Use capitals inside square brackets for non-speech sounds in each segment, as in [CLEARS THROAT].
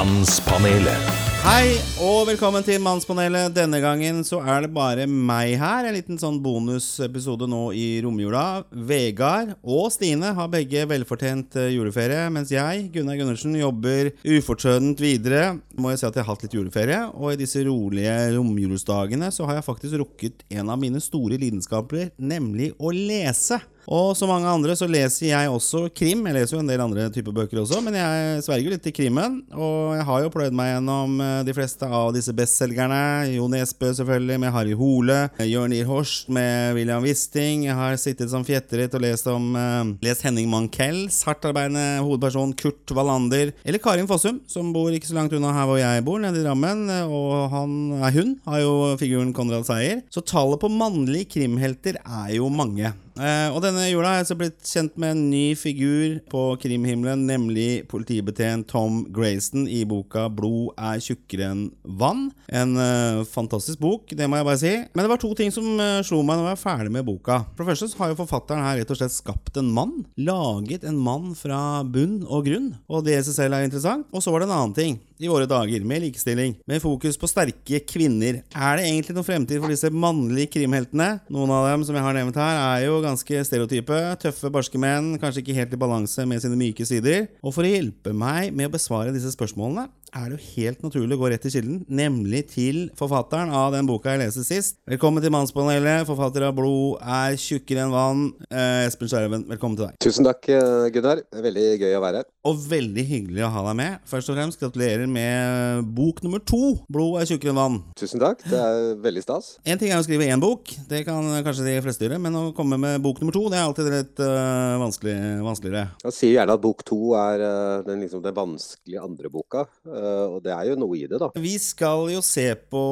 Mannspanelet. Hei og velkommen til Mannspanelet. Denne gangen så er det bare meg her. En liten sånn bonusepisode nå i romjula. Vegard og Stine har begge velfortjent eh, juleferie, mens jeg, Gunnar Gundersen, jobber ufortrødent videre. Må jeg si at jeg har hatt litt juleferie, og i disse rolige romjulsdagene så har jeg faktisk rukket en av mine store lidenskaper, nemlig å lese. Og som mange andre så leser jeg også krim. Jeg leser jo en del andre typer bøker også, men jeg sverger litt til krimmen. Og jeg har jo pløyd meg gjennom eh, de fleste av disse bestselgerne. Jo Nesbø selvfølgelig, med Harry Hole. Jørn Lier Horst med William Wisting. Jeg har sittet som fjetteritt og lest om uh, Lest Henning Mankells hardtarbeidende hovedperson Kurt Wallander. Eller Karin Fossum, som bor ikke så langt unna her hvor jeg bor, nede i Drammen. Og han, nei, hun har jo figuren Konrad Seier. Så tallet på mannlige krimhelter er jo mange. Uh, og denne jula har jeg så blitt kjent med en ny figur på krimhimmelen, nemlig politibetjent Tom Grayson i boka 'Blod er tjukkere enn vann'. En uh, fantastisk bok, det må jeg bare si. Men det var to ting som uh, slo meg når jeg var ferdig med boka. For det første så har jo forfatteren her rett og slett skapt en mann. Laget en mann fra bunn og grunn. Og det i seg selv er interessant. Og så var det en annen ting i våre dager, med likestilling, med fokus på sterke kvinner. Er det egentlig noen fremtid for disse mannlige krimheltene? Noen av dem som jeg har nevnt her, er jo ganske stereotype. Tøffe, barske menn, kanskje ikke helt i balanse med sine myke sider. Og for å hjelpe meg med å besvare disse spørsmålene, er det jo helt naturlig å gå rett til kilden, nemlig til forfatteren av den boka jeg leste sist. Velkommen til Mannspanelet, forfatter av 'Blod er tjukkere enn vann'. Eh, Espen Skjerven, velkommen til deg. Tusen takk, eh, Gunnar. Veldig gøy å være her. Og veldig hyggelig å ha deg med. Først og fremst gratulerer med bok nummer to. 'Blod er tjukkere enn vann'. Tusen takk. Det er veldig stas. En ting er å skrive én bok, det kan kanskje de fleste gjøre, men å komme med bok nummer to, det er alltid litt uh, vanskelig, vanskeligere. Jeg sier gjerne at bok to er uh, den, liksom, den vanskelige andre boka, uh, og det er jo noe i det, da. Vi skal jo se på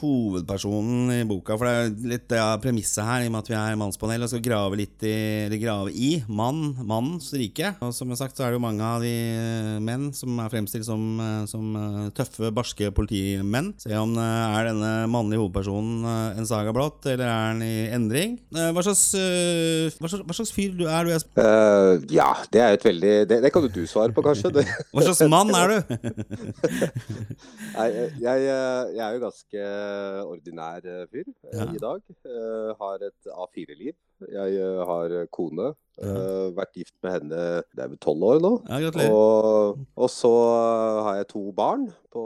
hovedpersonen i boka, for det er litt det ja, premisset her, i og med at vi er mannspanel, og skal grave litt i, eller grave i mann, mannens rike. Og som jeg har sagt, så er det jo mange av de eh, menn som er fremstilt som, eh, som eh, tøffe, barske politimenn. Se om eh, er denne mannlige hovedpersonen eh, en saga blått, eller er han i endring? Eh, Hva slags, eh, hva slags, hva slags fyr du er du, Espen? Eh, ja, det er et veldig Det, det kan jo du svare på, kanskje. Det. [LAUGHS] Hva slags mann er du? [LAUGHS] Nei, jeg, jeg, er jo ganske ordinær eh, fyr eh, Ja. i dag. Eh, har et A4-liv. Jeg eh, har kone. Uh, vært gift med henne det er vel tolv år nå. Ja. Og, og så har jeg to barn på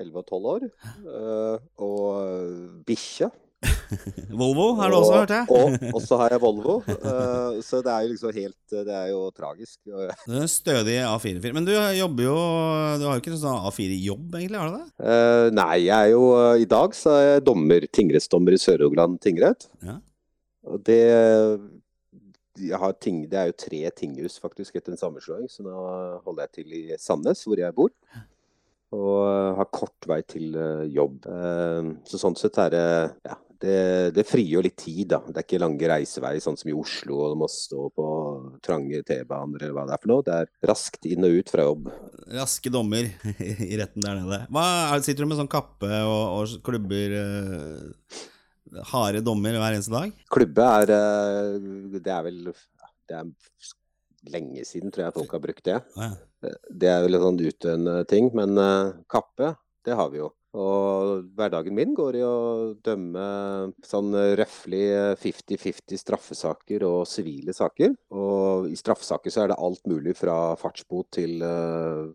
11 og 12 år. Uh, og bikkje. [LAUGHS] Volvo har du også hørt, jeg. Og, og så har jeg Volvo. Uh, så det er jo liksom helt Det er jo tragisk. Du er stødig A4-fyr. Men du jobber jo Du har jo ikke en sånn A4-jobb, egentlig? har du det? eh, nei, jeg er jo eh, I dag så er jeg dommer, tingrettsdommer i Sør-Rogaland tingrett. Ja. Og det jeg har ting, Det er jo tre tinghus faktisk etter en sammenslåing, så nå holder jeg til i Sandnes, hvor jeg bor. Og eh, har kort vei til eh, jobb. Eh, så sånn sett er det ja, det, det frigjør litt tid, da. Det er ikke lange reisevei, sånn som i Oslo, og du må stå på trange T-baner eller hva det er for noe. Det er raskt inn og ut fra jobb. Raske dommer [LAUGHS] i retten der nede. Hva, er- sitter du med sånn kappe og, og klubber eh, harde dommer hver eneste dag? Klubbe er eh, Det er vel Det er lenge siden, tror jeg folk har brukt det. Ja. Det er vel en sånn utdøende ting, men eh, kappe, det har vi jo. Og hverdagen min går i å dømme sånn røftlig 50-50 straffesaker og sivile saker. Og i straffesaker så er det alt mulig fra fartsbot til eh,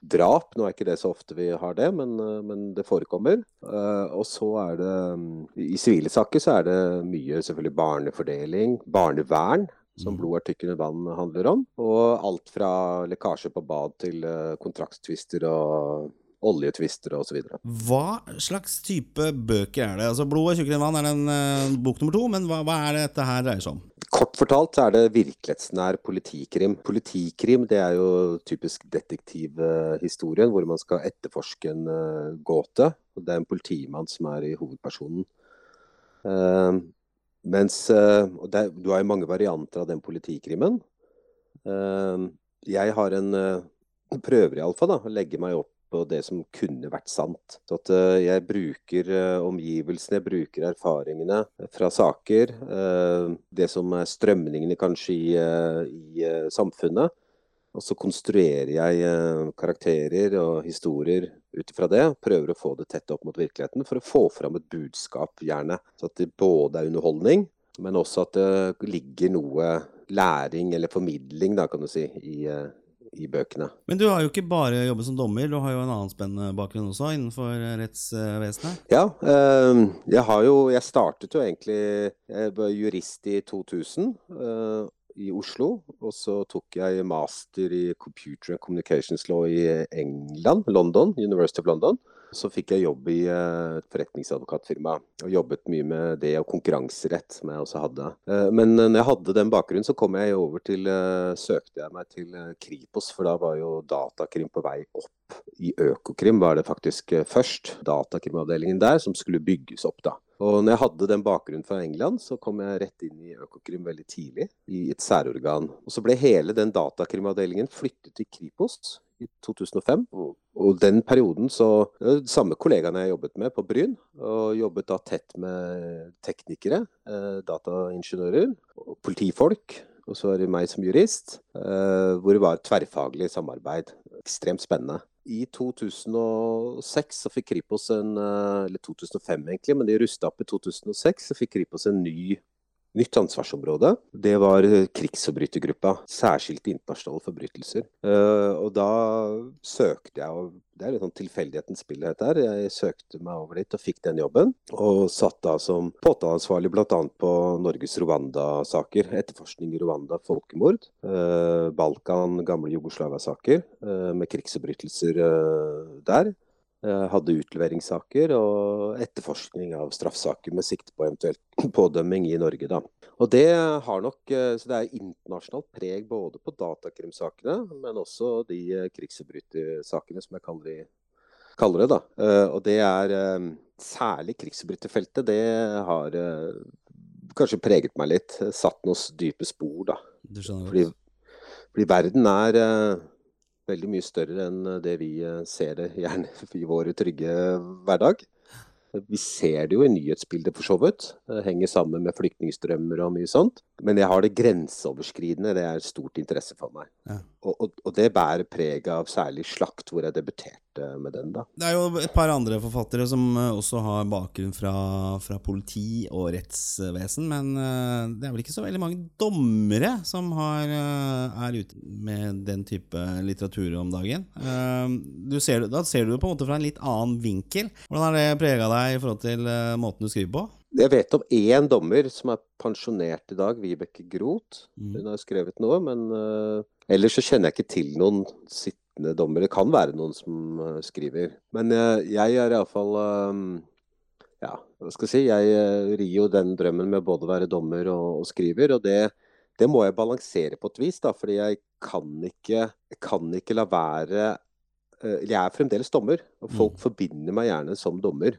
drap. Nå er ikke det så ofte vi har det, men, eh, men det forekommer. Eh, og så er det mm, I sivile saker så er det mye selvfølgelig barnefordeling, barnevern som blod er tykkere vann handler om. Og alt fra lekkasje på bad til eh, kontraktstvister og oljetvister osv. Hva slags type bøker er det? Altså, 'Blod er tjukkere enn vann' er den bok nummer to, men hva, hva er det dette her dreier seg om? Kort fortalt så er det virkelighetsnær politikrim. Politikrim det er jo typisk detektivhistorien, hvor man skal etterforske en eh, gåte. Det er en politimann som er i hovedpersonen. Eh, mens eh, det, Du har jo mange varianter av den politikrimen. Eh, jeg har en prøver iallfall å legge meg opp på det som kunne vært sant. Så at eh, jeg bruker eh, omgivelsene, jeg bruker erfaringene fra saker. eh, det som er strømningene kanskje i, eh, i eh, samfunnet. Og så konstruerer jeg eh, karakterer og historier ut ifra det. Prøver å få det tett opp mot virkeligheten for å få fram et budskap, gjerne. Så at det både er underholdning, men også at det ligger noe læring eller formidling, da, kan du si, i, eh, i bøkene. Men du har jo ikke bare jobbet som dommer, du har jo en annen spennende bakgrunn også innenfor rettsvesenet? Ja, eh, jeg har jo Jeg startet jo egentlig Jeg var jurist i 2000 i Oslo. Og så tok jeg master i Computer and Communications Law i England, London, University of London. Så fikk jeg jobb i eh, et forretningsadvokatfirma og jobbet mye med det og konkurranserett. som jeg også hadde. Eh, men når jeg hadde den bakgrunnen, så kom jeg over til, eh, søkte jeg meg til Kripos, for da var jo datakrim på vei opp. I Økokrim var det faktisk først datakrimavdelingen der som skulle bygges opp. da. Og når jeg hadde den bakgrunnen fra England, så kom jeg rett inn i Økokrim veldig tidlig, i et særorgan. Og så ble hele den datakrimavdelingen flyttet til Kripos i 2005. Og, den perioden så Samme kollegaene jeg jobbet med på Bryn, og jobbet da tett med teknikere, eh, dataingeniører, politifolk. Og så er det meg som jurist, eh, hvor det var tverrfaglig samarbeid. Ekstremt spennende. I 2006 så fikk Kripos en eh, Eller 2005 egentlig, men de rusta opp i 2006. Så fikk Kripos en ny nytt ansvarsområde. Det var eh, krigsforbrytergruppa. Særskilte internasjonale forbrytelser. Uh, og da søkte jeg, og det er litt sånn tilfeldighetens spill dette her, jeg søkte meg over dit og fikk den jobben. Og satt da som påtaleansvarlig bl.a. på Norges Rwanda-saker. Etterforskning i Rwanda, folkemord. Uh, Balkan, gamle Jugoslavia-saker med krigsforbrytelser der. Eh, hadde utleveringssaker og etterforskning av straffsaker med sikte på eventuelt [CLEARS THROAT] pådømming i Norge. Da. Og det har nok eh, så det er internasjonalt preg både på datakrimsakene, men også de eh, krigsforbrytersakene som jeg kaller, de, kaller det. da. Og det er særlig krigsforbryterfeltet. Det har kanskje preget meg litt. Satt noen dype spor, da. Fordi, fordi verden er veldig mye større enn eh, det vi eh, ser det [LAUGHS] gjerne i vår trygge hverdag. Vi ser det jo i nyhetsbildet for så vidt. Det henger sammen med flyktningstrømmer og mye sånt. Men jeg har det grenseoverskridende, det er stort interesse for meg. Ja. Og, og, og, det bærer preg av særlig Slakt, hvor jeg debuterte med den. da. Det er jo et par andre forfattere som eh, også har bakgrunn fra, fra politi og rettsvesen, men uh, det er vel ikke så veldig mange dommere som har, uh, er ute med den type litteratur om dagen. Uh, ser, da ser du det på en måte fra en litt annen vinkel. Hvordan har det prega deg i forhold til måten du skriver på? Jeg vet om én dommer som er pensjonert i dag, Vibeke Groth. Mm. Hun har skrevet noe, men ellers så kjenner jeg ikke til noen sitt sittende dommer. Det kan være noen som uh, skriver. Men uh, jeg er iallfall Ja, hva skal jeg si. Jeg rir jo den drømmen med både å være dommer og, og skriver. Og det, det, må jeg balansere på et vis, da. Fordi jeg kan ikke, kan ikke la være jeg er fremdeles dommer, og folk mm. forbinder meg gjerne som dommer.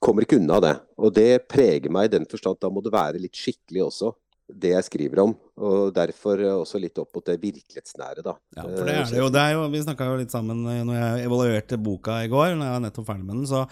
Kommer ikke unna det. Og det preger meg i den forstand at da må det være litt skikkelig også det jeg skriver om. Og derfor også litt opp mot det virkelighetsnære, da. Ja, for det er det jo. Det er jo vi snakka jo litt sammen eh, når jeg evaluerte boka i går, når jeg var nettopp ferdig med den. så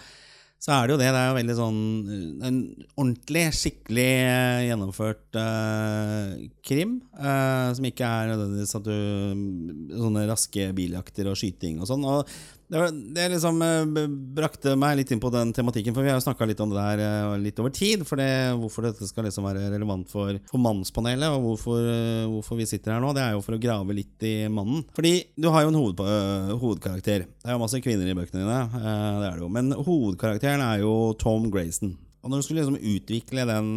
så er det jo det. Det er jo veldig sånn eh, en ordentlig, skikkelig eh, gjennomført uh, krim. Uh, som ikke er nødvendigvis at du Sånne raske biljakter og skyting og sånn. Og det, det, liksom uh, brakte meg litt inn på den tematikken, for vi har jo snakka litt om det der litt over tid. For det, hvorfor dette skal liksom være relevant for, for Mannspanelet, og hvorfor, hvorfor, vi sitter her nå, det er jo for å grave litt i mannen. Fordi du har jo en hoved, hovedkarakter. Det er jo masse kvinner i bøkene dine, det er det jo. Men hovedkarakteren er jo Tom Grayson. Og Når du skulle liksom utvikle den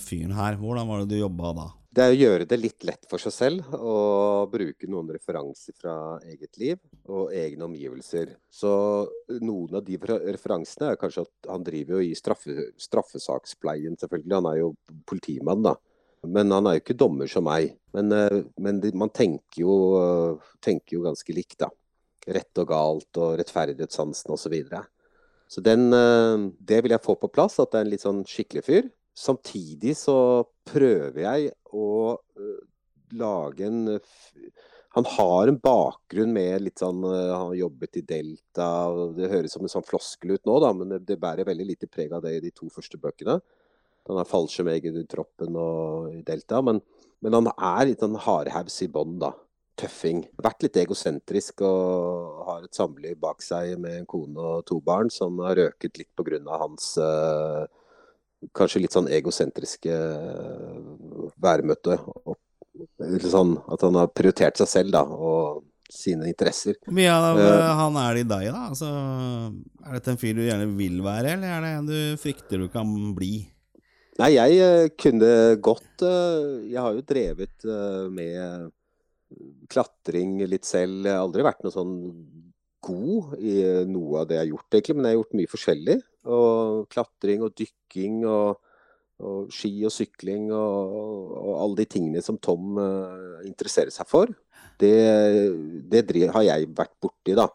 fyren her, hvordan var det du jobba da? Det er å gjøre det litt lett for seg selv og bruke noen referanser fra eget liv og egne omgivelser. Så noen av de referansene er kanskje at han driver jo i straffe, straffesakspleien, selvfølgelig. Han er jo politimann, da. Men han er jo ikke dommer som meg. Men, uh, men man tenker jo, tenker jo ganske likt, da. Rett og galt og rettferdighetssansen osv. Så den, eh, det vil jeg få på plass, at det er en litt sånn skikkelig fyr. Samtidig så prøver jeg å eh, lage en Han har en bakgrunn med litt sånn eh, Han har jobbet i Delta. Det høres som en sånn floskel ut nå, da, men det bærer veldig lite preg av det i de to første bøkene. Han er fallskjermeger i troppen og i Delta, men, men han er litt sånn hardhaus i bånn, da. tøffing. Vært litt egosentrisk og har et samliv bak seg med en kone og to barn som har røket litt pga. hans uh, kanskje litt sånn egosentriske uh, væremåte. Sånn at han har prioritert seg selv da, og sine interesser. Hvor mye av uh, han er det i deg, da? Altså, er dette en fyr du gjerne vil være, eller er det en du frykter du kan bli? Nei, jeg kunne godt Jeg har jo drevet med klatring litt selv. Jeg har aldri vært noe sånn god i noe av det jeg har gjort, egentlig, men jeg har gjort mye forskjellig. Og klatring og dykking og, og ski og sykling og, og, alle de tingene som Tom interesserer seg for. Det, det har jeg vært borti, da.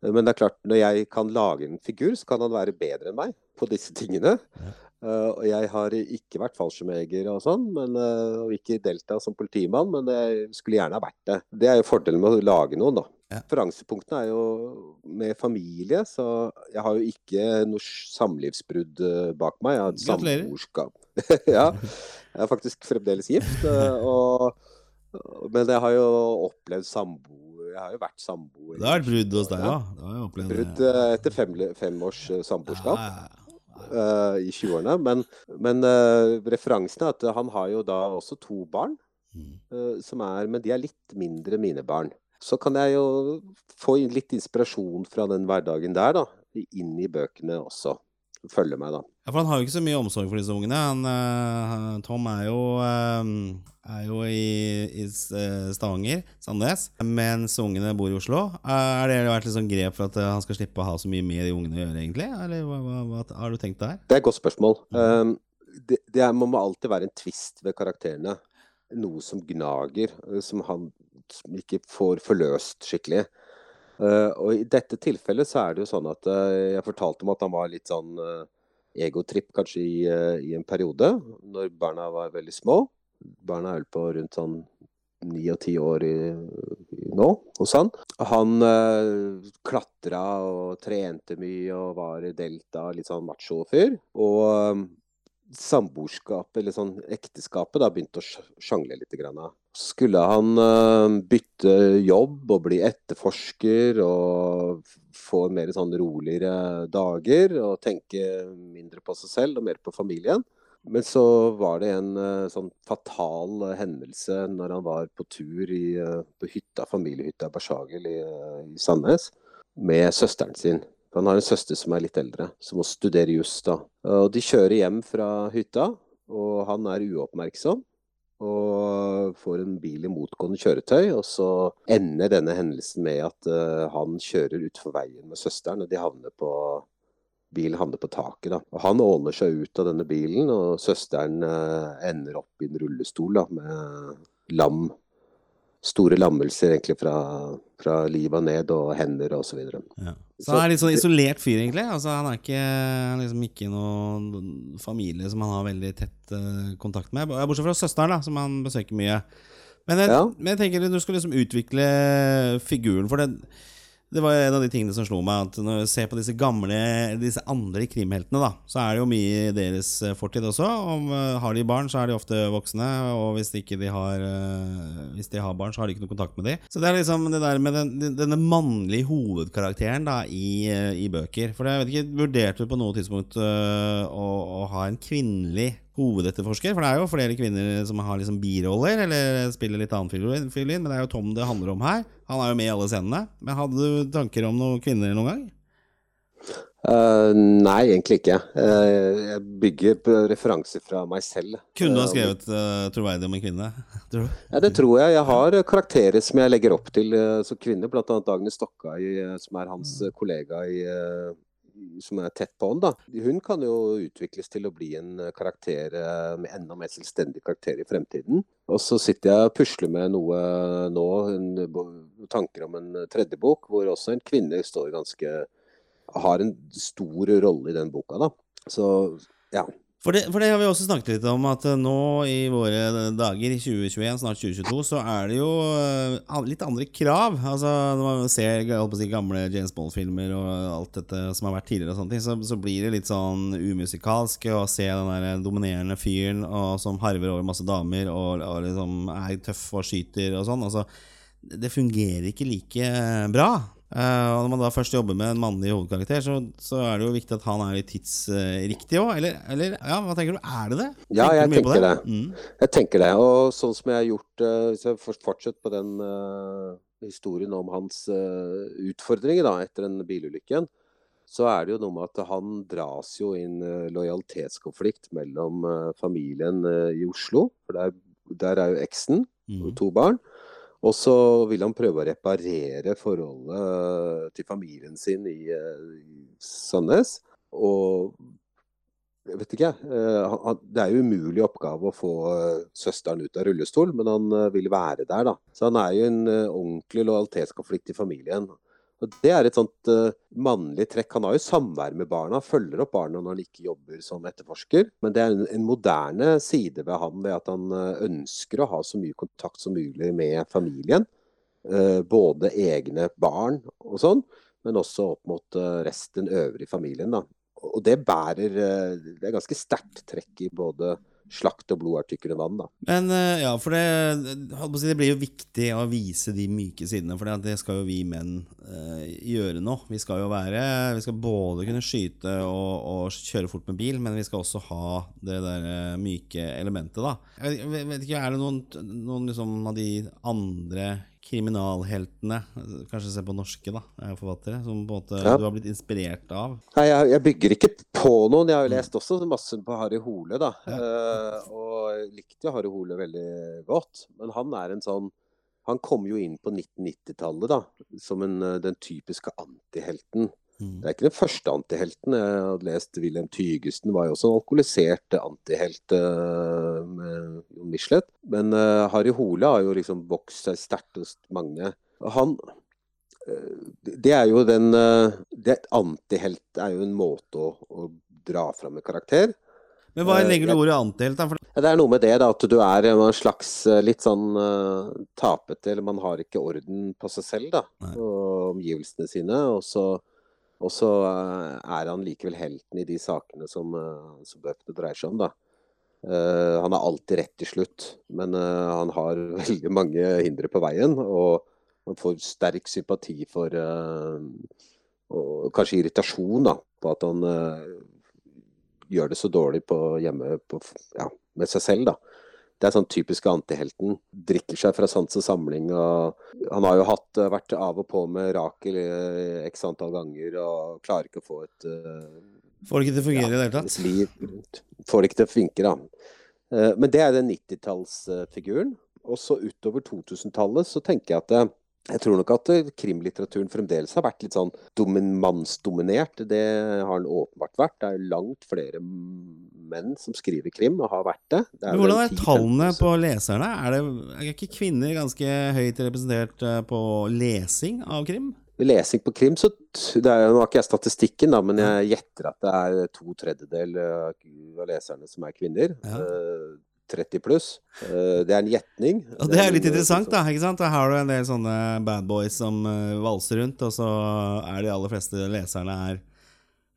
Men det er klart, når jeg kan lage en figur, så kan han være bedre enn meg på disse tingene. Ja. Uh, og jeg har ikke vært fallskjermjeger og sånn, men, uh, og ikke delta som politimann, men jeg skulle gjerne ha vært det. Det er jo fordelen med å lage noen, da. Ja. Referansepunktene er jo med familie, så jeg har jo ikke noe samlivsbrudd eh, bak meg. Jeg har et samboerskap. [LAUGHS] ja, jeg er faktisk fremdeles gift. [LAUGHS] og men jeg har jo opplevd sambo... Jeg har jo vært samboer. Det har vært brudd hos deg, ja? Brudd eh, etter fem, fem års eh, samboerskap. Ja, uh, I 20-årene. Men, men uh, referansen er at han har jo da også to barn. Uh, som er, men de er litt mindre mine barn. Så kan jeg jo få litt inspirasjon fra den hverdagen der, da. Inn i bøkene også følge meg, da. Ja, For han har jo ikke så mye omsorg for disse ungene. Han, uh, Tom er jo, uh, er jo i, i, eh, Stavanger, Sandnes, mens ungene bor i Oslo. Er det vært litt sånn grep for at han skal slippe å ha så mye med de ungene å gjøre, egentlig? Eller hva, hva, hva har du tenkt der? Det er et godt spørsmål. Mm. det, det er, må alltid være en tvist ved karakterene. Noe som gnager, som han ikke får forløst skikkelig. Uh, og I dette tilfellet så er det jo sånn at uh, jeg fortalte om at han var litt sånn egotripp kanskje i, i, en periode, når barna var veldig små. Barna er vel på rundt sånn ni og ti år i, i nå hos han. Han uh, klatra og trente mye og var i delta, litt sånn macho-fyr. Og samboerskapet, eller sånn ekteskapet, da begynte å sjangle litt. Grann. Skulle han uh, bytte jobb og bli etterforsker og få mer sånn roligere dager og tenke mindre på seg selv og mer på familien. Men så var det en uh, sånn fatal hendelse når han var på tur i, på hytta, familiehytta Bersagel i, i Sandnes med søsteren sin. Han har en søster som er litt eldre, som må studere juss. da. De kjører hjem fra hytta, og han er uoppmerksom. Og får en bil i motgående kjøretøy, og så ender denne hendelsen med at uh, han kjører utfor veien med søsteren, og de havner på bilen havner på taket. da. Og Han åler seg ut av denne bilen, og søsteren uh, ender opp i en rullestol da, med lam store lammelser egentlig fra, fra livet ned og hender og så videre. Ja. Så han er litt sånn isolert fyr, egentlig? Altså, han er ikke, liksom ikke noen familie som han har veldig tett uh, kontakt med? Bortsett fra søsteren, da, som han besøker mye. Men jeg, ja. men jeg tenker du skal liksom utvikle figuren for det det var en av de tingene som slo meg. At Når jeg ser på disse gamle Disse andre krimheltene, da så er det jo mye i deres eh, fortid også. Om, uh, har de barn, så er de ofte voksne. Og hvis, ikke de har, uh, hvis de har barn, så har de ikke noe kontakt med dem. Så det er liksom det der med den, denne mannlige hovedkarakteren da i, i bøker. For jeg vet ikke, Vurderte du på noe tidspunkt å, å ha en kvinnelig hovedetterforsker. For det er jo flere kvinner som har liksom biroller, eller spiller litt annen fiolin, men det er jo Tom det handler om her. Han er jo med i alle scenene. Men hadde du tanker om noen kvinner noen gang? Uh, nei, egentlig ikke. Uh, jeg bygger på referanser fra meg selv. Kunne du ha skrevet uh, troverdig om en kvinne? [LAUGHS] Tror du? Ja, det tror jeg. Jeg har karakterer som jeg legger opp til som kvinner. Blant annet Agnes i, som er hans kollega i som er tett på han, da. Hun kan jo utvikles til å bli en eh, karakter eh, med enda mer selvstendig karakter i fremtiden. Og så sitter jeg og pusler med noe nå, en, tanker om en tredje bok, hvor også en kvinne står ganske Har en stor rolle i den boka, da. Så ja. For det, for det, har vi også snakket litt om, at eh, nå i våre dager, i 2021, snart 2022, så er det jo uh, litt andre krav. Altså Når man ser si, gamle James Bond-filmer og alt dette som har vært tidligere, og sånne ting, så, så, blir det litt sånn umusikalsk å se den der dominerende fyren og, som harver over masse damer og, og liksom er tøff og skyter og sånn. Altså, det fungerer ikke like bra. Eh, og når man da først jobber med en mannlig hovedkarakter, så, så er det jo viktig at han er litt tidsriktig òg. Eller, eller, ja, hva tenker du? Er det det? Ja, Tenker ja, jeg tenker det. Mm. Jeg tenker det. Og sånn som jeg har gjort uh, Hvis jeg får fortsette på den eh, historien om hans eh, utfordringer da, etter den bilulykken, så er det jo noe med at han dras jo inn uh, lojalitetskonflikt mellom eh, familien eh, i Oslo. For der, der er jo eksen Mm. to barn. Og så vil han prøve å reparere forholdet til familien sin i, eh, i Sandnes. Og jeg vet ikke, eh, han- Det er jo umulig oppgave å få eh, søsteren ut av rullestol, men han vil være der, da. Så han er jo en ordentlig lojalitetskonflikt i familien. Og Det er et sånt uh, mannlig trekk. Han har jo samvær med barna, følger opp barna når han ikke jobber som etterforsker. Men det er en, en moderne side ved ham ved at han uh, ønsker å ha så mye kontakt som mulig med familien. Uh, både egne barn og sånn, men også opp mot resten øvrige familien. da. Og det bærer Det er ganske sterkt trekk i både slakt og enn vann, da. Men eh, ja, for det, det blir jo viktig å vise de myke sidene, for det skal jo vi menn eh, gjøre nå. Vi skal jo være Vi skal både kunne skyte og, og kjøre fort med bil, men vi skal også ha det der eh, myke elementet, da. Jeg vet ikke, Er det noen, noen liksom av de andre kriminalheltene, kanskje se på norske, da, eh, forfattere, som på en måte Ja. du har blitt inspirert av? Nei, jeg, jeg bygger ikke på noen. Jeg har jo lest også masse på Harry Hole, da. Ja. Uh, og likte jo Harry Hole veldig godt. Men han er en sånn Han kom jo inn på 1990-tallet da, som en, eh, den typiske antihelten. Mm. Det er ikke den første antihelten. Jeg hadde lest Wilhelm Tygesen var jo også en alkoholisert antihelt Uh, Michelet. Men uh, Harry Hole har jo liksom vokst seg sterkt hos mange. Han uh, Det er jo den det, Antihelt er jo en måte å, å dra fram en karakter. Men hva legger du ordet antihelt? Ja, Det er noe med det, da, at du er en slags litt sånn uh, tapete, eller man har ikke orden på seg selv, da. Nei. Og omgivelsene sine. Og så, og så eh, er han likevel helten i de sakene som, uh, som bøkene dreier seg om, da. Eh, han har alltid rett til slutt, men eh, han har [LAUGHS] veldig mange hindre på veien. Og man får sterk sympati for eh, Og kanskje irritasjon da, på at han eh, gjør det så dårlig på hjemme på, ja, med seg selv, da. Det er sånn typisk antihelten. Drikker seg fra sans og samling. og Han har jo hatt, eh, vært av og på med Rakel eh, x antall ganger og klarer ikke å få et eh, får det ikke til å fungere i det hele tatt? Får det ikke til å funke, da. Men det er den 90-tallsfiguren. Og så utover 2000-tallet så tenker jeg at jeg tror nok at eh, krimlitteraturen fremdeles har vært litt sånn domin mannsdominert. Det har den åpenbart vært. Det er langt flere menn som skriver krim, og har vært det. det Men hvordan er tallene på leserne? Er, det, er ikke kvinner ganske høyt representert eh, på lesing av krim? Lesing på krim, så det er, Nå har ikke jeg statistikken, da, men jeg gjetter at det er to tredjedel eh, av leserne som er kvinner. Ja. Eh, 30 pluss. Eh, det er en gjetning. Og det er litt eh, interessant, sånn- da. ikke sant? Da har du en del sånne bad boys som eh, valser rundt, og så er de aller fleste leserne er,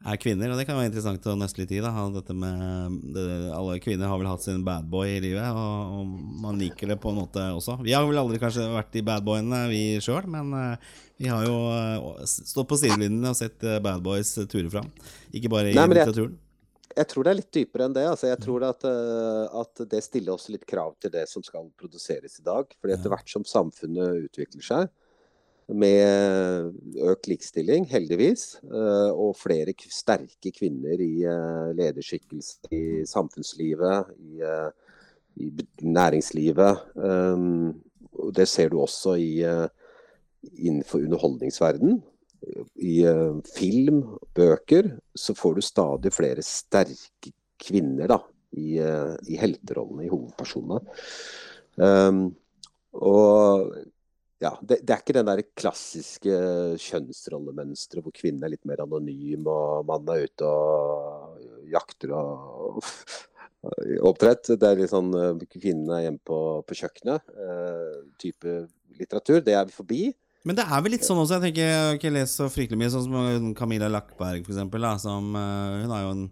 er kvinner. Og det kan være interessant å nøste litt i. da Dette med det, Alle kvinner har vel hatt sin bad boy i livet, og, og man liker det på en måte også. Vi har vel aldri kanskje vært de bad boyene, vi sjøl, men vi har jo stått på sidelinjen og sett bad boys ture fram. Ikke bare i Nei, litteraturen. Jeg tror det er litt dypere enn det. Altså, jeg tror at, eh, at det stiller også litt krav til det som skal produseres i dag. Fordi etter hvert som samfunnet utvikler seg, med økt likestilling, heldigvis, eh, og flere sterke kvinner i eh, lederskikkelse i samfunnslivet, i, i næringslivet. Det ser du også i, innenfor underholdningsverden. I eh, film, bøker, så får du stadig flere sterke kvinner da, i, eh, i helterollene, i hovedpersonene. Um, og ja, det, det er ikke den der klassiske kjønnsrollemønsteret hvor kvinnen er litt mer anonym, og mannen er ute og jakter og [LAUGHS] oppdrett. Det er litt sånn eh, kvinnen er hjemme på, på kjøkkenet. eh, litteratur. Det er vi forbi. Men det er vel litt sånn også, jeg tenker, jeg har ikke lest så fryktelig mye, sånn som Camilla Lackberg, for eksempel, da, som, eh, hun er jo en,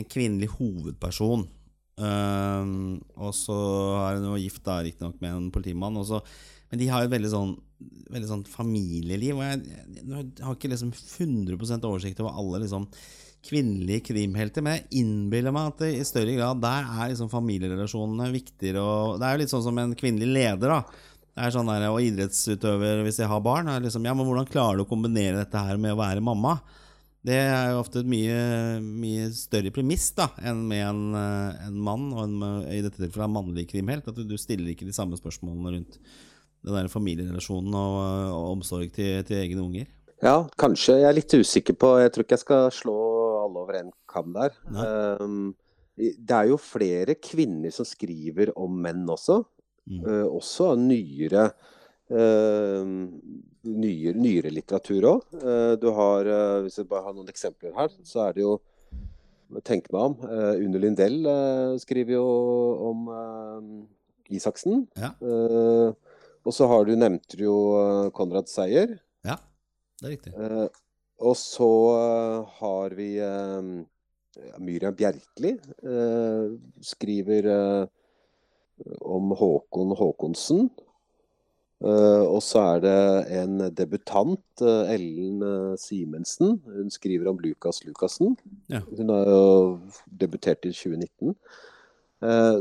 en kvinnelig hovedperson. Um, og så er hun jo gift da, riktignok med en politimann. Også. Men de har jo et veldig sånn, veldig sånn familieliv. Og jeg, jeg, har ikke liksom 100% oversikt over alle liksom kvinnelige krimhelter, men jeg innbiller meg at det i større grad der er liksom familierelasjonene viktigere. Og det er jo litt sånn som en kvinnelig leder, da. Det er sånn der, Og idrettsutøver, hvis de har barn, er liksom Ja, men hvordan klarer du å kombinere dette her med å være mamma? Det er jo ofte et mye, mye større premiss da enn med en, en mann, og en, i dette tilfellet en mannlig krimhelt. At du, du stiller ikke de samme spørsmålene rundt den der familierelasjonen og, og omsorg til, til, egne unger? Ja, kanskje. Jeg er litt usikker på Jeg tror ikke jeg skal slå alle over en kam der. Um, det er jo flere kvinner som skriver om menn også. Mm. Uh, også nyere uh, nyere, nyere litteratur òg. Uh, du har, hvis jeg bare har noen eksempler her, så er det jo Tenk meg om. Une Lindell skriver jo om Isaksen. Ja. Og så har du nevnte jo eh, Konrad Seier. Ja, det er riktig. Eh, og så eh, har vi eh, Myriam Bjerkeli. Eh, skriver eh, om Håkon Håkonsen. og så er det en debutant, Ellen Simensen. Hun skriver om Lukas Lukassen. Ja. Hun har jo debutert i 2019.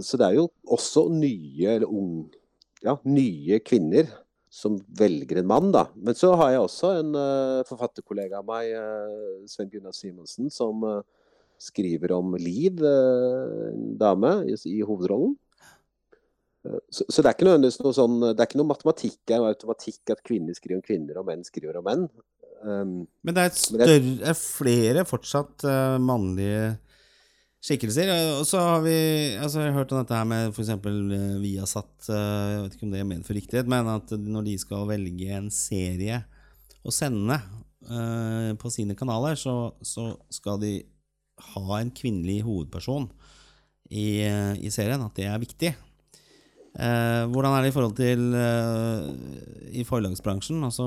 så det er jo også nye, eller unge ja, nye kvinner som velger en mann, da. Men så har jeg også en uh, forfatterkollega av meg, uh, Sven Gunnar Simonsen, som uh, skriver om Liv, en dame, i, i hovedrollen. Så, så, det er ikke nødvendigvis noe sånn Det er ikke noe matematikk og automatikk at kvinner skriver om kvinner og menn skriver om menn. Um, men det er, større, det er flere fortsatt mannlige skikkelser. Og så har vi altså jeg har hørt om dette her med f.eks. Uh, Viasat uh, Jeg vet ikke om det er ment for riktighet, men at når de skal velge en serie å sende uh, på sine kanaler, så, så, skal de ha en kvinnelig hovedperson i, i serien. At det er viktig. Eh, hvordan er det i forhold til eh, i forlagsbransjen? Altså,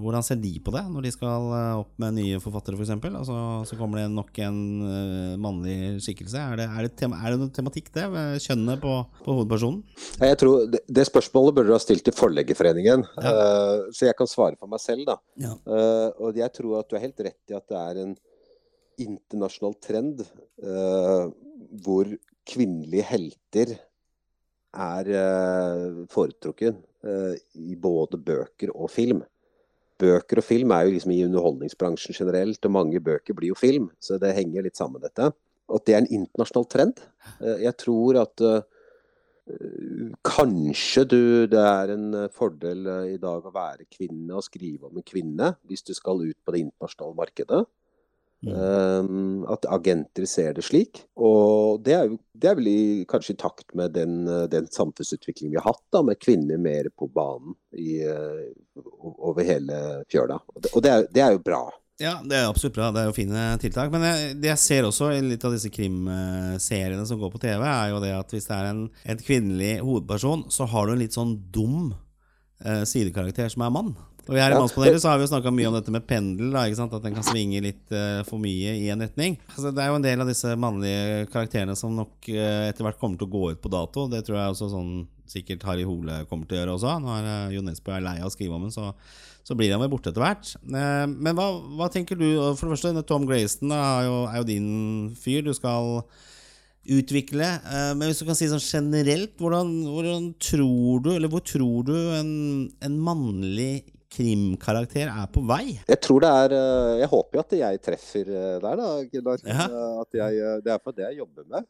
hvordan ser de på det når de skal eh, opp med nye forfattere, f.eks.? For altså, så kommer det nok en uh, mannlig skikkelse. Er det, er, det tema, er det, noen tematikk, det? Kjønnet på, på hovedpersonen? Jeg tror det, det, spørsmålet burde du ha stilt til Forleggerforeningen. Ja. Uh, så jeg kan svare for meg selv, da. Ja. Uh, og jeg tror at du er helt rett i at det er en internasjonal trend hvor kvinnelige helter er uh, foretrukken uh, i både bøker og film. Bøker og film er jo liksom i underholdningsbransjen generelt, og mange bøker blir jo film. Så det henger litt sammen, dette. At det er en internasjonal trend. Uh, jeg tror at Kanskje du, det er en fordel i dag å være kvinne og skrive om en kvinne, hvis du skal ut på det internasjonale markedet. Mm. at agenter ser det slik. Og det er, det er vel i, kanskje i takt med den, den samfunnsutviklingen vi har hatt, da, med kvinner mer på banen i, uh, over hele fjøla. Og, det, er, det, er, jo bra. Ja, det er absolutt bra. Det er jo fine tiltak. Men jeg, det jeg ser også i litt av disse krimseriene som går på TV, er jo det at hvis det er en, en kvinnelig hovedperson, så har du en litt sånn dum uh, sidekarakter som er mann. Og er i Mannspanelet så har vi jo snakka mye om dette med pendel. Da, At den kan svinge litt uh, for mye i en retning. Altså, det er jo en del av disse mannlige karakterene som nok uh, etter hvert kommer til å gå ut på dato. Det tror jeg også sånn sikkert Harry Hole kommer til å gjøre også. Når uh, Jon Nesbø er lei av å skrive om den, så, så blir han vel borte etter hvert. Uh, men hva, hva, tenker du? For det første, Tom Grayston er jo, er jo din fyr. Du skal utvikle. Men hvis du kan si sånn generelt, hvordan, hvordan tror du, eller hvor tror du en, en mannlig krimkarakter er på vei? Jeg tror det er eh, Jeg håper jo at jeg treffer eh, der, da, Gunnar. Ja. Eh, jeg, det er for det jeg jobber med.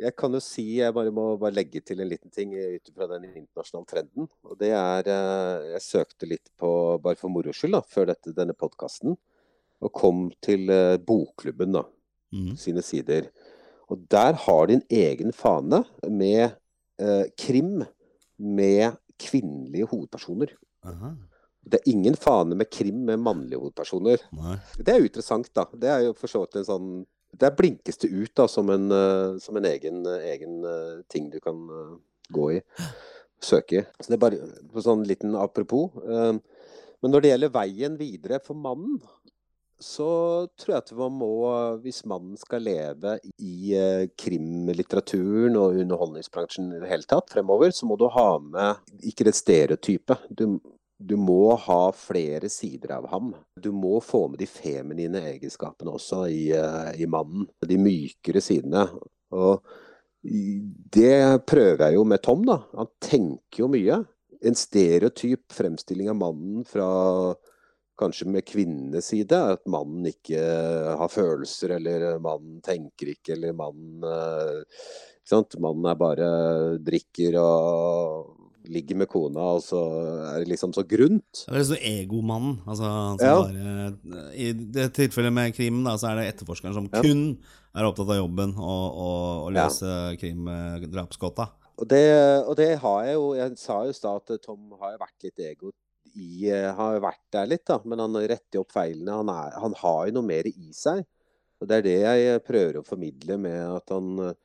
Jeg kan jo si Jeg bare må bare legge til en liten ting ut fra den internasjonale trenden. Og det er Jeg søkte litt på, bare for moro skyld, da, før dette, denne podkasten, og kom til Bokklubben, da. Mm. Sine sider. Og der har de en egen fane med eh, krim med kvinnelige hovedpersoner. Aha. Det er ingen fane med krim med mannlige hovedpersoner. Nei. Det er jo interessant, da. Det er jo for så vidt en sånn Der blinkes det ut da som en, uh, som en egen, uh, egen uh, ting du kan gå i. Søke i. Så det er bare på sånn liten apropos. men når det gjelder veien videre for mannen, så tror jeg at man må, hvis mannen skal leve i eh, krimlitteraturen og underholdningsbransjen i det hele tatt fremover, så må du ha med ikke det stereotype. Du, du må ha flere sider av ham. Du må få med de feminine egenskapene også i, eh, i mannen. De mykere sidene. Og det prøver jeg jo med Tom, da. Han tenker jo mye. En stereotyp fremstilling av mannen fra kanskje med kvinnenes side, at mannen ikke har følelser, eller mannen tenker ikke, eller mannen eh, ikke sant? Mannen er bare drikker og ligger med kona, og så er det liksom så grunt. Det er liksom egomannen. Altså, ja. bare, I det tilfellet med krimen, da, så er det etterforskeren som ja. kun er opptatt av jobben og, og, og løse ja. krimdrapsgåta. Og det, og det har jeg jo Jeg sa jo i stad at Tom har vært litt ego i, Har jo vært der litt, da, men han retter opp feilene. Han, er, han har jo noe mer i seg. Og Det er det jeg prøver å formidle med at han eh,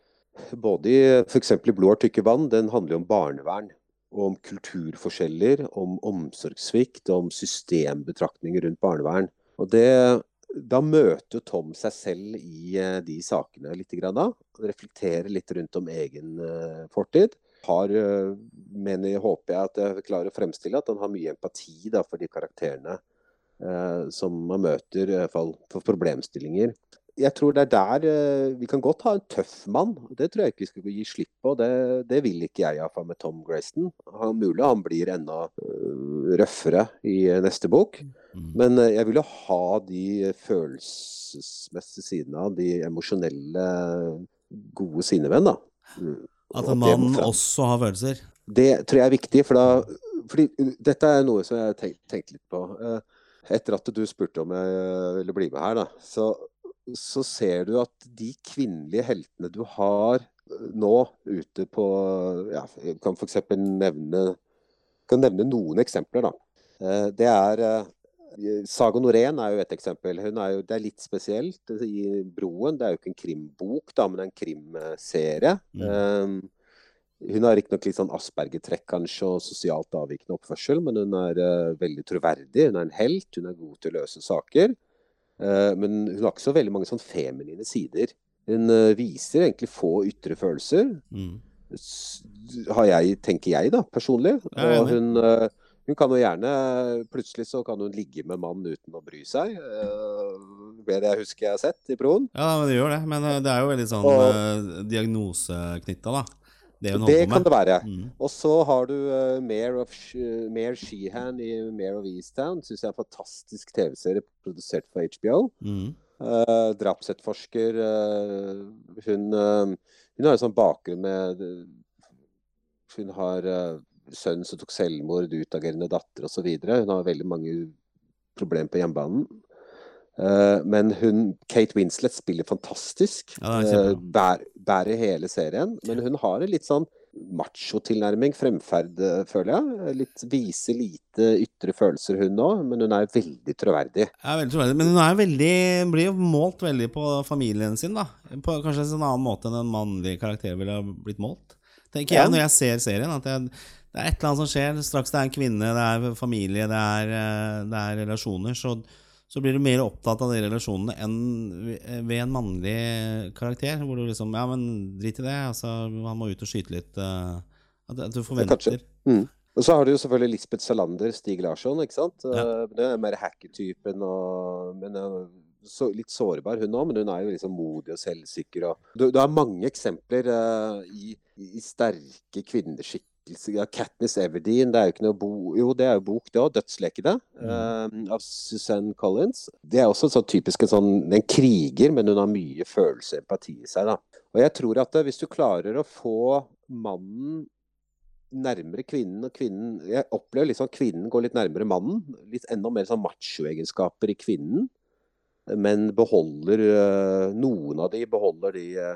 Både i f.eks. i 'Blod har tykke vann', den handler jo om barnevern. Om kulturforskjeller, om omsorgssvikt, om systembetraktninger rundt barnevern. Og det, Da møter Tom seg selv i eh, de sakene litt. Grann, da. Reflekterer litt rundt om egen fortid har, eh, mener, håper jeg at jeg klarer å fremstille at han har mye empati da, for de karakterene eh, som man møter, i hvert fall for problemstillinger. Jeg tror det er der eh, Vi kan godt ha en tøff mann, det tror jeg ikke vi skal gi slipp på. Det, det vil ikke jeg iallfall med Tom Grayston. Han, mulig han blir enda uh, røffere i neste bok. Mm. Men jeg vil jo ha de følelsesmessige sidene av, de emosjonelle, gode sidene ved da. At en mann også har følelser? Det tror jeg er viktig. For da, fordi dette er noe som jeg har tenkt, tenkt, litt på. Eh, etter at du spurte om jeg ville bli med her, da, så, så ser du at de kvinnelige heltene du har eh, nå ute på ja, Jeg kan f.eks. nevne, kan nevne noen eksempler. da. Eh, det er Saga Norén er jo et eksempel. Hun er jo, det er litt spesielt i Broen. Det er jo ikke en krimbok, da, men en krimserie. Mm. Um, hun har riktignok litt sånn Asperger-trekk kanskje, og sosialt avvikende oppførsel, men hun er veldig troverdig. Hun er en helt, hun er god til å løse saker. Uh, men hun har ikke så veldig mange sånn feminine sider. Hun uh, viser egentlig få ytre følelser. Mm. Har jeg, tenker jeg, da, personlig. Og hun hun kan jo gjerne Plutselig så kan hun ligge med mannen uten å bry seg. Det jeg husker jeg har sett i proen. Ja, men det gjør det. Men eh, det er jo veldig sånn og, diagnoseknytta, da. Det, det kan det være. Mm. Og så har du uh, Mare, of, uh, Mare Sheehan i Mare of Easttown. Syns jeg er en fantastisk TV-serie produsert for HBO. Mm. Uh, drapsetterforsker. Uh, hun, hun har en sånn bakgrunn med Hun har sønnen som tok selvmord, utagerende datter osv. Hun har veldig mange problemer på hjemmebanen. Uh, men hun, Kate Winslet spiller fantastisk. Ja, uh, bær, bærer hele serien. Men hun har en litt sånn machotilnærming, fremferd, eh, føler jeg. Litt Viser lite ytre følelser, hun òg. Men hun er veldig troverdig. Er veldig troverdig. Men hun er veldig, blir jo målt veldig på familien sin, da. På kanskje en annen måte enn en mannlig karakter ville ha blitt målt. Tenker jeg når jeg ser serien. At jeg, det er et eller annet som skjer. Straks det er en kvinne, det er familie, det er, eh, det er relasjoner, så, så, blir du mer opptatt av de relasjonene enn ved en mannlig karakter. Hvor du liksom Ja, men drit i det. Altså, han må ut og skyte litt. Uh, at, du forventer. Mm. Og så har du jo selvfølgelig Lisbeth Salander, Stig Larsson. ikke sant? Ja. Uh, det er mer hacker-typen. Men uh, så, litt sårbar, hun òg. Men hun er jo liksom modig og selvsikker. Og, du, du har mange eksempler uh, i, i, sterke kvinneskikk av Katniss Everdeen, det er jo ikke noe bo Jo, det er jo bok, det òg. 'Dødslekene' mm. uh, av Suzanne Collins. Det er også sånn typisk en sånn En kriger, men hun har mye følelse og empati i seg, da. Og jeg tror at hvis du klarer å få mannen nærmere kvinnen, og kvinnen Jeg opplever liksom kvinnen går litt nærmere mannen. Litt enda mer sånn machoegenskaper i kvinnen. Men beholder uh, Noen av de beholder de uh,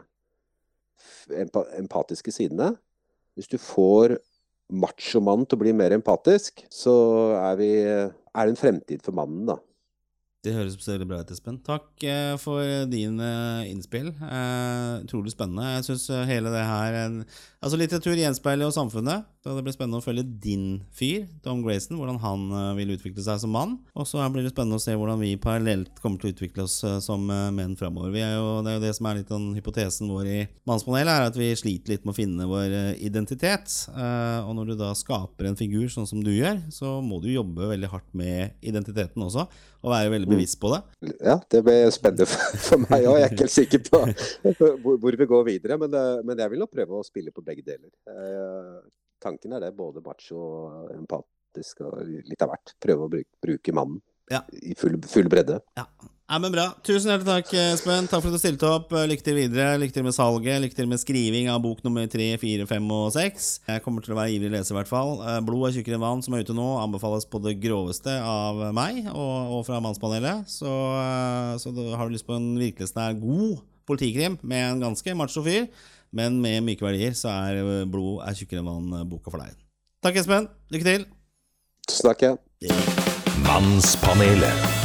empatiske sidene. Hvis du får machomannen til å bli mer empatisk, så er, vi, er det en fremtid for mannen, da. Det høres veldig bra ut, Espen. Takk eh, for dine innspill. Eh, utrolig spennende. Jeg syns hele det her Altså, litteratur gjenspeiler jo samfunnet. Så det blir spennende å følge din fyr, Tom Grayson, hvordan han eh, vil utvikle seg som mann. Og så blir det spennende å se hvordan vi parallelt kommer til å utvikle oss eh, som eh, menn framover. Det er jo det som er litt den hypotesen vår i Mannspanelet, er at vi sliter litt med å finne vår identitet. Og når du da skaper en figur sånn som du gjør, så må du jobbe veldig hardt med identiteten også, og være veldig bevisst på det. Ja, det blir spennende for, meg òg. Jeg er ikke helt sikker på [LAUGHS] hvor, vi går videre. Men, men jeg vil nok prøve å spille på begge deler. Eh, tanken er det, både macho og empatisk og litt av hvert. Prøve å bruke, bruke mannen Ja. i full, full bredde. Ja. ja, men bra. Tusen hjertelig takk, Espen. Takk for at du stilte opp. Lykke til videre. Lykke til med salget. Lykke til med skriving av bok nummer tre, fire, fem og seks. Jeg kommer til å være ivrig leser, i hvert fall. Eh, Blod er tjukkere enn vann, som er ute nå, anbefales på det groveste av meg og, og fra Mannspanelet. Så, eh, så har du lyst på en virkelighetsnær god politikrim med en ganske macho fyr, men med myke verdier, så er eh, Blod er tjukkere enn vann-boka for deg. Takk, Espen. Lykke til. Ja. Mannspanelet.